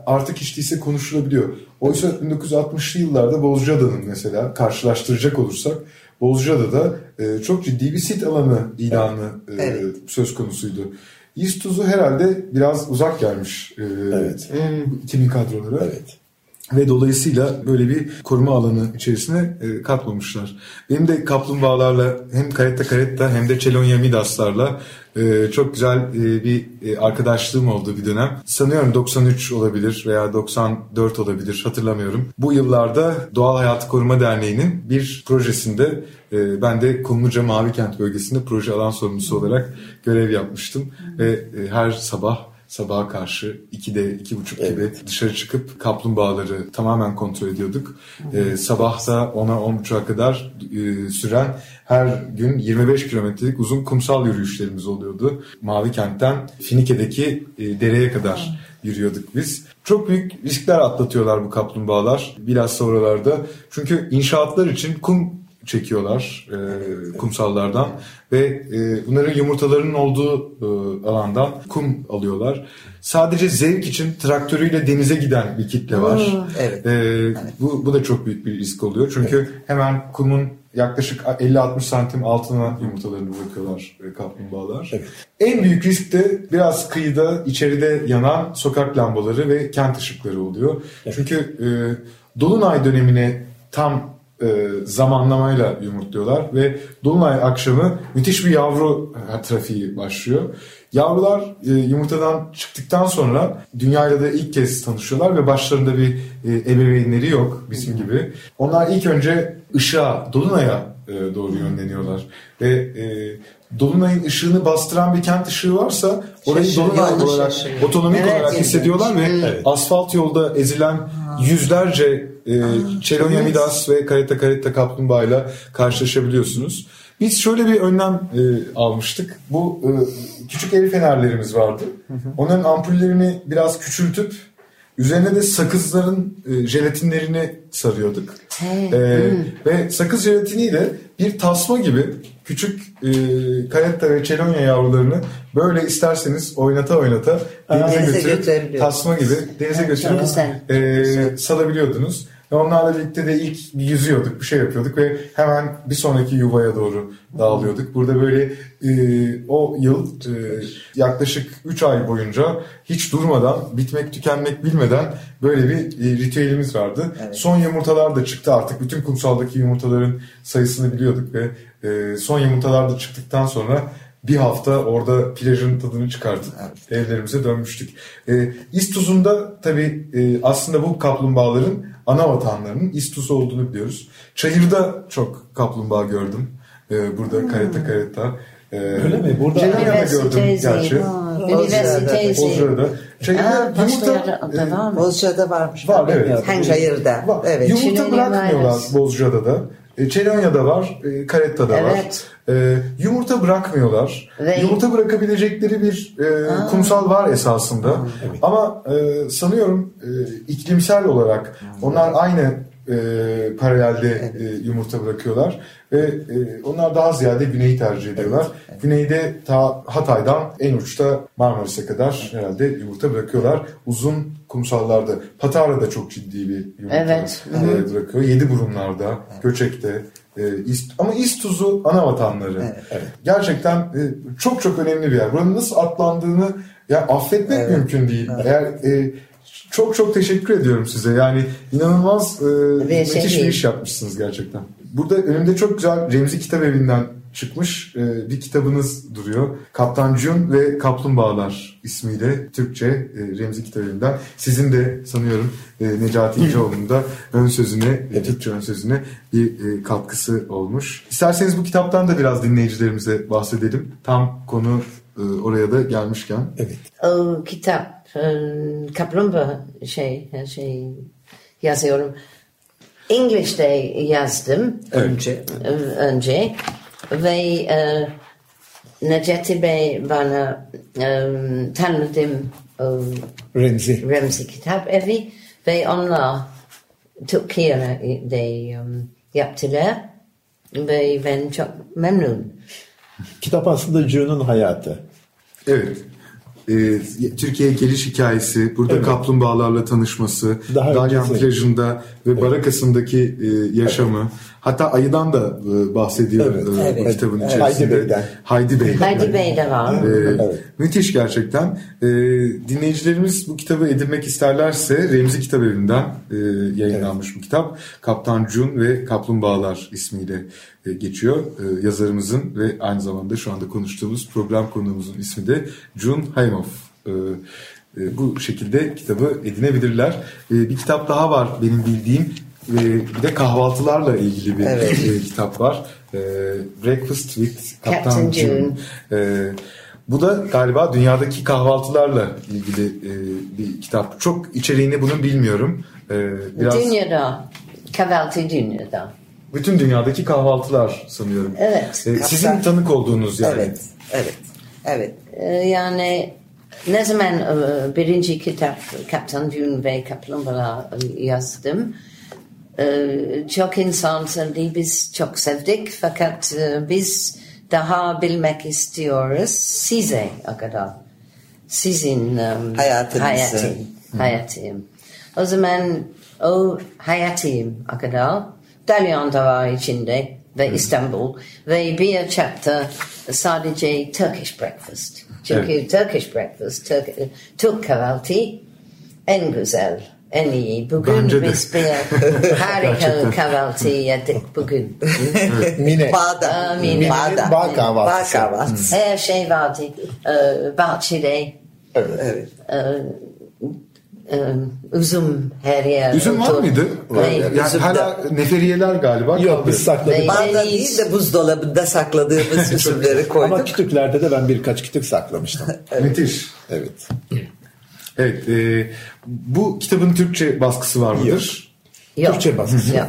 artık hiç değilse konuşulabiliyor. Oysa 1960'lı yıllarda Bozcaada'nın mesela karşılaştıracak olursak Bozcaada'da e, çok ciddi bir sit alanı ilanı e, Evet. söz konusuydu. İstuzu herhalde biraz uzak gelmiş e, Evet. bu 2000 kadrolara. Evet. Ve dolayısıyla böyle bir koruma alanı içerisine e, katmamışlar. Benim de kaplumbağalarla hem Caretta Caretta hem de Chelonia Midas'larla e, çok güzel e, bir arkadaşlığım olduğu bir dönem. Sanıyorum 93 olabilir veya 94 olabilir hatırlamıyorum. Bu yıllarda Doğal Hayatı Koruma Derneği'nin bir projesinde ben de Kumluca Mavi Kent bölgesinde proje alan sorumlusu olarak görev yapmıştım. Ve her sabah sabaha karşı 2'de 2.30 gibi dışarı çıkıp kaplumbağaları tamamen kontrol ediyorduk. Ee, sabah da 10'a 10.30'a kadar e, süren her gün 25 kilometrelik uzun kumsal yürüyüşlerimiz oluyordu. Mavi Kent'ten Finike'deki e, dereye kadar yürüyorduk biz. Çok büyük riskler atlatıyorlar bu kaplumbağalar. Bilhassa oralarda. Çünkü inşaatlar için kum çekiyorlar e, kumsallardan ve e, bunların yumurtalarının olduğu e, alandan kum alıyorlar. Sadece zevk için traktörüyle denize giden bir kitle var. evet. E, Bu, bu da çok büyük bir risk oluyor. Çünkü hemen kumun yaklaşık 50-60 santim altına yumurtalarını bırakıyorlar e, kaplumbağalar. Evet. En büyük risk de biraz kıyıda içeride yanan sokak lambaları ve kent ışıkları oluyor. Çünkü e, Dolunay dönemine tam e, zamanlamayla yumurtluyorlar ve Dolunay akşamı müthiş bir yavru trafiği başlıyor. Yavrular e, yumurtadan çıktıktan sonra dünyayla da ilk kez tanışıyorlar ve başlarında bir e, ebeveynleri yok bizim gibi. Onlar ilk önce ışığa, Dolunay'a e, doğru yönleniyorlar ve e, Dolunay'ın ışığını bastıran bir kent ışığı varsa orayı Şaşırıyor, Dolunay onu olarak şaşırıyor. otonomik Evet, olarak evet. hissediyorlar ve Evet. asfalt yolda ezilen yüzlerce e, Chelonia Midas ve Caretta Caretta kaplumbağayla karşılaşabiliyorsunuz. Biz şöyle bir önlem e, almıştık. Bu e, küçük el fenerlerimiz vardı. Onların ampullerini biraz küçültüp üzerine de sakızların e, jelatinlerini sarıyorduk. E, Ve sakız jelatiniyle bir tasma gibi küçük e, Caretta ve Chelonia yavrularını böyle isterseniz oynata oynata denize, Denize götürüp tasma gibi denize götürüp güzel. e, salabiliyordunuz. Ve onlarla birlikte de ilk bir yüzüyorduk, bir şey yapıyorduk ve hemen bir sonraki yuvaya doğru dağılıyorduk. Burada böyle e, o yıl e, yaklaşık 3 ay boyunca hiç durmadan, bitmek tükenmek bilmeden böyle bir e, ritüelimiz vardı. Son yumurtalar da çıktı artık. Bütün kumsaldaki yumurtaların sayısını biliyorduk ve e, son yumurtalar da çıktıktan sonra bir hafta orada plajın tadını çıkartıp evlerimize dönmüştük. E, İstuz'unda tabii e, aslında bu kaplumbağaların ana vatanlarının İstuz olduğunu biliyoruz. Çayır'da çok kaplumbağa gördüm. E, burada karetta karetta. E, Öyle mi? Burada- Cenevya'da gördüm gerçi. Bozcaada'da. Çayır'da Aa, başka yumurta... da var mı? Bozcaada varmış. Var evet. bilmiyordum. Hangi? Çayırda. Var. Evet. Yumurta bırakmıyorlar virus. Bozcaada'da. E, Çelonya'da var, e, Karetta'da var. Evet. E, yumurta bırakmıyorlar. Ve- Yumurta bırakabilecekleri bir e, kumsal var esasında. Ama e, sanıyorum e, iklimsel olarak onlar aynı e, paralelde e, yumurta bırakıyorlar ve e, onlar daha ziyade güneyi tercih ediyorlar. Güneyde ta Hatay'dan en uçta Marmaris'e kadar herhalde yumurta bırakıyorlar. Uzun kumsallarda. Patara'da çok ciddi bir yumurta Evet. e, bırakıyor. Yedi burunlarda, Göçek'te. e, İst- ama İstuzu ana vatanları. Gerçekten e, çok çok önemli bir yer. Buranın nasıl atlandığını ya affetmek mümkün değil. Eğer e, çok çok teşekkür ediyorum size. Yani inanılmaz e, şey müthiş bir iş yapmışsınız gerçekten. Burada önümde çok güzel Remzi Kitap Evi'nden çıkmış e, bir kitabınız duruyor. Kaptan Cun ve Kaplumbağalar ismiyle Türkçe e, Remzi Kitap Evi'nden. Sizin de sanıyorum e, Necati İnceoğlu'nun da ön sözüne, e, Türkçe ön sözüne bir e, katkısı olmuş. İsterseniz bu kitaptan da biraz dinleyicilerimize bahsedelim. Tam konu e, oraya da gelmişken. Evet. O kitap e, kaplumbağa şey her şey yazıyorum. English'te yazdım Önce. e, önce ve e, Necati Bey bana e, tanıdım o Remzi. Remzi Kitap Evi ve onlar Türkiye'de um, yaptılar ve ben çok memnun. Kitap aslında June'un hayatı. Evet. Ee, Türkiye'ye geliş hikayesi, burada Evet. kaplumbağalarla tanışması, Dalyan plajında ve Barakası'ndaki e, yaşamı, hatta ayıdan da e, bahsediyor Evet. e, Evet. kitabın Evet. içerisinde. Haydi Bey'den. Haydi Bey. Haydi Bey de var. Ee, Evet. Müthiş gerçekten. Ee, dinleyicilerimiz bu kitabı edinmek isterlerse Remzi Kitap Evi'nden e, yayınlanmış bu kitap. Kaptan Jun ve Kaplumbağalar ismiyle e, geçiyor. E, yazarımızın ve aynı zamanda şu anda konuştuğumuz program konuğumuzun ismi de Jun Haimov. E, e, bu şekilde kitabı edinebilirler. E, bir kitap daha var benim bildiğim. E, bir de kahvaltılarla ilgili bir Evet. e, kitap var. E, Breakfast with Kaptan Captain Jun. June. Ee, bu da galiba dünyadaki kahvaltılarla ilgili e, bir kitap. Çok içeriğini bunun bilmiyorum. Ee, biraz Dünyada, kahvaltı dünyada. bütün dünyadaki kahvaltılar sanıyorum. Evet. Ee, sizin tanık olduğunuz yani. Evet. Evet. Evet. Ee, Yani ne zaman e, birinci kitap Kaptan Dün ve Kaplumbağalar yazdım. Çok insan söyledi biz çok sevdik fakat e, biz daha bilmek istiyoruz size o kadar. Sizin um, Hayatınızı. hayatım. Hayatım. O zaman o hayatım o kadar Dalyan da var içinde ve İstanbul ve bir chapter sadece Turkish breakfast. Çünkü Turkish breakfast, Türk, Türk kahvaltı en güzel, en iyi. Bugün Bence de. biz bir harika kahvaltı yedik bugün. Mine. Bağda. Amin. Mine'nin Bağda. bağ kahvaltısı. Bağ kahvaltısı. Her şey vardı. Ee, bahçede Evet. e, üzüm her yer. Üzüm var mıydı? Ve- Yani Üzüm de- hala neferiyeler galiba. Yok biz sakladık. Bağda değil de buzdolabında sakladığımız üzümleri Ama koyduk. kütüklerde de ben birkaç kütük saklamıştım. Müthiş. evet. Evet. e, bu kitabın Türkçe baskısı var mıdır? Yok. Türkçe baskısı yok.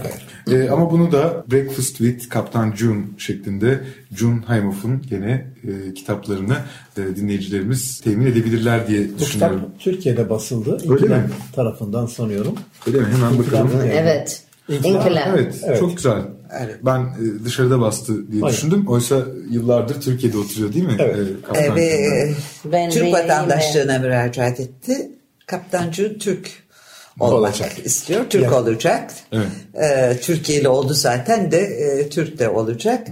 E, ama bunu da Breakfast with Kaptan June şeklinde June Haimov'un gene e, kitaplarını e, dinleyicilerimiz temin edebilirler diye Bu kitap düşünüyorum. Türkiye'de basıldı. Öyle mi? tarafından sanıyorum. Öyle mi? Hemen bakalım. Evet. İnkılap. Evet, Evet. çok güzel. Evet. Ben e, dışarıda bastı diye Hayır. düşündüm. Oysa yıllardır Türkiye'de oturuyor değil mi? Evet. Ee, ve June? Ben Türk vatandaşlığına müracaat etti. Kaptancı Türk olmak Olacak. istiyor. Türk Yani. olacak. Evet. Ee, Türkiye'li oldu zaten de e, Türk de olacak.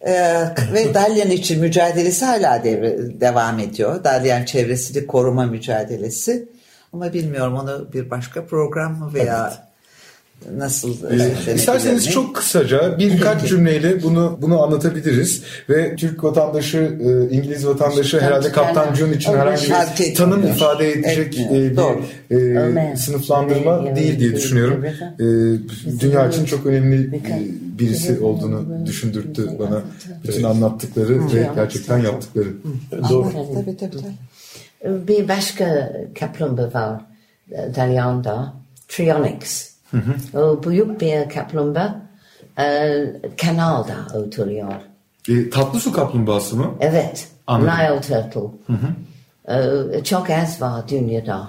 Ee, ve Dalyan için mücadelesi hala devre, devam ediyor. Dalyan çevresini koruma mücadelesi. Ama bilmiyorum onu bir başka program mı veya nasıl Ee, İsterseniz çok kısaca birkaç cümleyle bunu bunu anlatabiliriz. Ve Türk vatandaşı, e, İngiliz vatandaşı herhalde Kaptan June için herhangi bir etmiyor. tanım ifade edecek Etmiyor. e, bir e, sınıflandırma Evet, değil diye düşünüyorum. E, dünya için çok önemli birisi olduğunu düşündürttü bana bütün anlattıkları ve gerçekten yaptıkları. Doğru. Tabii tabii tabii. Bir başka kaplumbağa var e, Dalyan'da. Trionyx. O büyük bir kaplumbağa. Ee, kanalda oturuyor. E, tatlı su kaplumbağası mı? Evet. Anladım. Nile turtle. Ee, çok az var dünyada.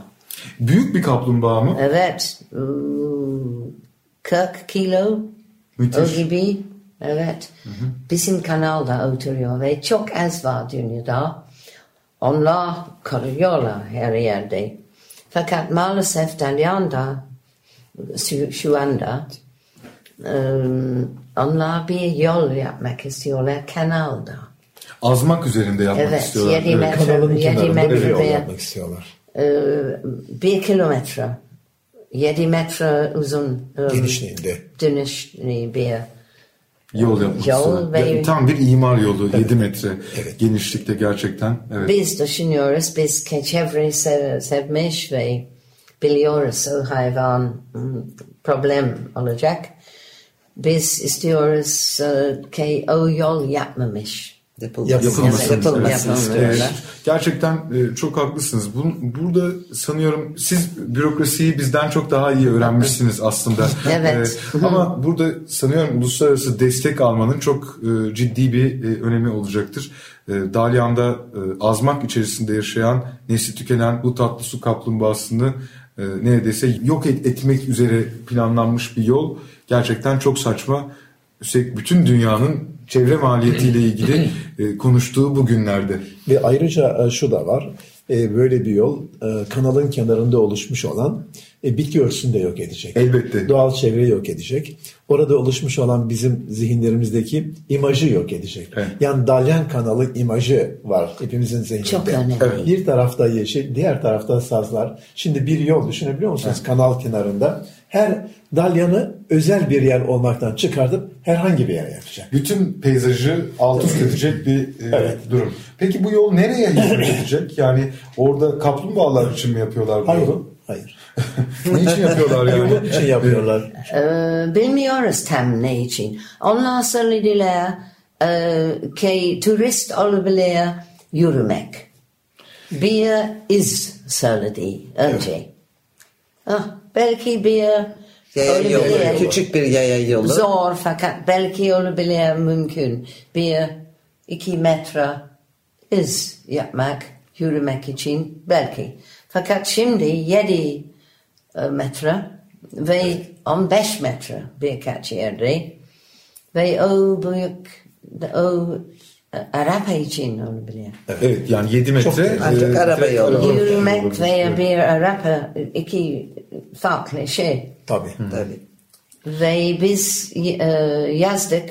Büyük bir kaplumbağa mı? Evet. ıı, 40 kilo. Müthiş. O gibi. Evet. Bizim kanalda oturuyor ve çok az var dünyada. Onlar koruyorlar her yerde. Fakat maalesef Dalyan'da şu, şu anda ıı, onlar bir yol yapmak istiyorlar kanalda. Azmak üzerinde yapmak Evet, istiyorlar. yedi Evet. metre. Kanalın Yedi kenarında bir metre yol yapmak istiyorlar. Ee, bir kilometre, yedi metre uzun um, Genişliğinde. dönüşlü bir Yol yapmak Yol istiyorlar. ve- tam bir imar yolu 7 metre genişlikte gerçekten. Evet. biz düşünüyoruz, biz çevreyi sev, sevmiş ve biliyoruz o hayvan hmm, problem olacak. Biz istiyoruz ki o yol yapmamış. Yapılmasın. Yapılmasın. Evet, yapılmasın. Evet. Yapılmasın. Evet. Gerçekten e, çok haklısınız. Burada sanıyorum siz bürokrasiyi bizden çok daha iyi öğrenmişsiniz aslında. Evet. E, ama burada sanıyorum uluslararası destek almanın çok e, ciddi bir önemi olacaktır. Dalyan'da azmak içerisinde yaşayan, nesli tükenen bu tatlı su kaplumbağasını neredeyse yok et- etmek üzere planlanmış bir yol. Gerçekten çok saçma. Üstelik bütün dünyanın çevre maliyetiyle ilgili e, konuştuğu bu günlerde. Ve ayrıca e, şu da var. E, Böyle bir yol e, kanalın kenarında oluşmuş olan e, bitki örtüsünü de yok edecek. Elbette. Doğal çevreyi yok edecek. Orada oluşmuş olan bizim zihinlerimizdeki imajı yok edecek. Evet. Yani Dalyan kanalı imajı var hepimizin zihninde. Çok önemli. Evet. Bir tarafta yeşil, diğer tarafta sazlar. Şimdi bir yol düşünebiliyor musunuz? Kanal kenarında. Her dalyanı özel bir yer olmaktan çıkartıp herhangi bir yere yapacak. Bütün peyzajı alt üst edecek bir e, Evet. durum. Peki bu yol nereye hizmet edecek? Yani orada kaplumbağalar için mi yapıyorlar bu Hayır. yolu? Hayır. ne için yapıyorlar yani? Yolun için yapıyorlar. Ee, bilmiyoruz tam ne için. Onlar söylediler e, ki turist olabilir yürümek. Bir iz söyledi önce. Ah, belki bir Yaya yolu. olabilir. Küçük bir yaya yolu. Zor fakat belki olabilir mümkün. Bir iki metre iz yapmak, yürümek için belki. Fakat şimdi yedi e, metre ve 15 metre birkaç yerde ve o büyük o e, araba için olabilir. Evet yani 7 metre. Ancak e, araba yolu. Yürümek veya bir araba iki farklı şey. Tabii. Tabii. Ve biz e, yazdık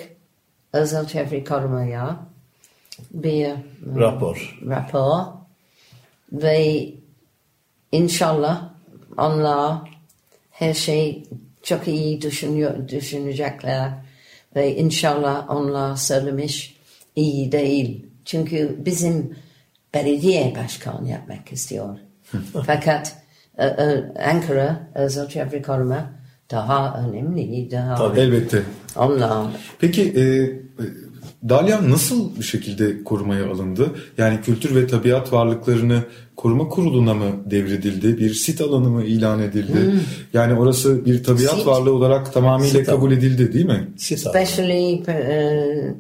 özel çevre korumaya bir e, Rapor. rapor ve inşallah onlar her şey çok iyi düşünüyor, düşünecekler ve inşallah onlar söylemiş iyi değil. Çünkü bizim belediye başkan yapmak istiyor. Fakat e, e, Ankara özel çevre koruma daha önemli, daha Elbette. onlar Peki e, e, Dalyan nasıl bir şekilde korumaya alındı? Yani kültür ve tabiat varlıklarını koruma kuruluna mı devredildi? Bir sit alanı mı ilan edildi? Yani orası bir tabiat Sit. varlığı olarak tamamıyla Sit kabul edildi değil mi? Abi. specially uh,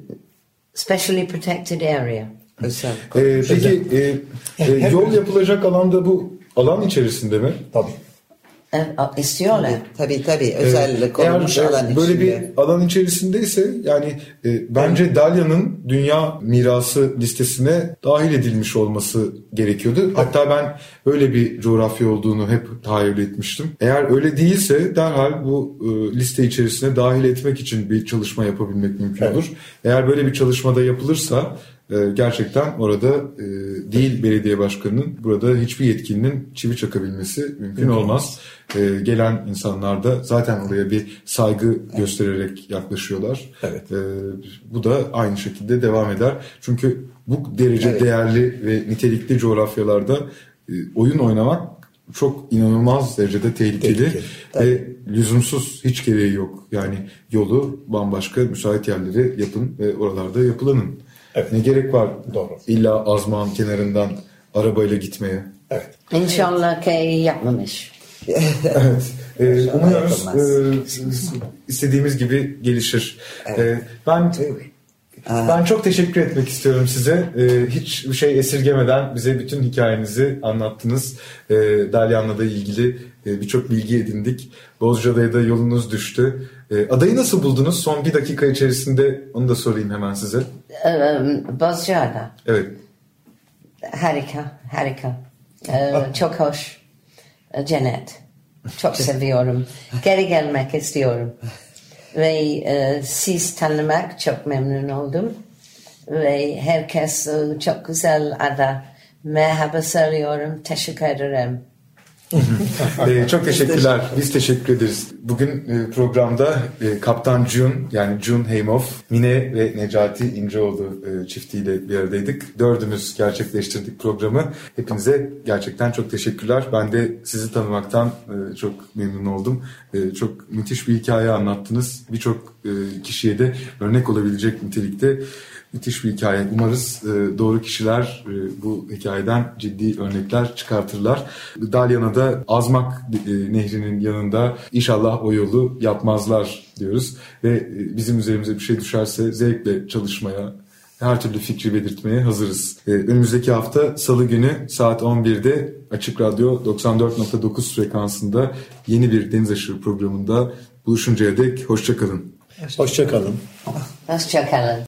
specially protected area. Özel. E, peki e, e, Her- yol yapılacak alanda bu alan içerisinde mi? Tabii. E, istiyorlar. Tabii tabii. Özel Ee, korunmuş eğer, alan böyle içinde. bir alan içerisindeyse yani e, bence Dalya'nın dünya mirası listesine dahil edilmiş olması gerekiyordu. Hatta ben öyle bir coğrafya olduğunu hep tahayyül etmiştim. Eğer öyle değilse derhal bu e, liste içerisine dahil etmek için bir çalışma yapabilmek mümkün olur. Eğer böyle bir çalışmada yapılırsa gerçekten orada e, değil belediye başkanının burada hiçbir yetkilinin çivi çakabilmesi mümkün olmaz. E, gelen insanlar da zaten oraya bir saygı göstererek yaklaşıyorlar. Evet. E, bu da aynı şekilde devam eder. Çünkü bu derece Evet. değerli ve nitelikli coğrafyalarda e, oyun oynamak çok inanılmaz derecede tehlikeli, Tehlikeli. ve lüzumsuz hiç gereği yok. Yani yolu bambaşka müsait yerlere yapın ve oralarda yapılanın. Evet. Ne gerek var Doğru. illa azmağın kenarından arabayla gitmeye? Evet. İnşallah ki yapmamış. Evet. Ee, umuyoruz e, istediğimiz gibi gelişir. Ee, ben ben çok teşekkür etmek istiyorum size. Ee, hiç bir şey esirgemeden bize bütün hikayenizi anlattınız. Ee, Dalyan'la da ilgili e, birçok bilgi edindik. Bozcaada'ya da yolunuz düştü. Ee, adayı nasıl buldunuz? Son bir dakika içerisinde onu da sorayım hemen size. Ee, Bozcaada. Evet. Harika, harika. Ee, çok hoş. Ee, Cennet. Çok seviyorum. Geri gelmek istiyorum. Ve e, siz tanımak çok memnun oldum. Ve herkes e, çok güzel ada. Merhaba söylüyorum. Teşekkür ederim. Ee, çok teşekkürler. Biz teşekkür ederiz. Bugün e, programda e, Kaptan Jun yani Jun Heymov, Mine ve Necati İnceoğlu e, çiftiyle bir aradaydık. Dördümüz gerçekleştirdik programı. Hepinize gerçekten çok teşekkürler. Ben de sizi tanımaktan çok memnun oldum. Çok müthiş bir hikaye anlattınız. Birçok kişiye de örnek olabilecek nitelikte müthiş bir hikaye. Umarız e, doğru kişiler e, bu hikayeden ciddi örnekler çıkartırlar. Dalyan'a da Azmak e, Nehri'nin yanında inşallah o yolu yapmazlar diyoruz. Ve e, bizim üzerimize bir şey düşerse zevkle çalışmaya, her türlü fikri belirtmeye hazırız. E, önümüzdeki hafta Salı günü saat 11'de Açık Radyo 94.9 frekansında yeni bir Deniz Aşırı programında buluşuncaya dek hoşçakalın. Hoşçakalın. Hoşçakalın.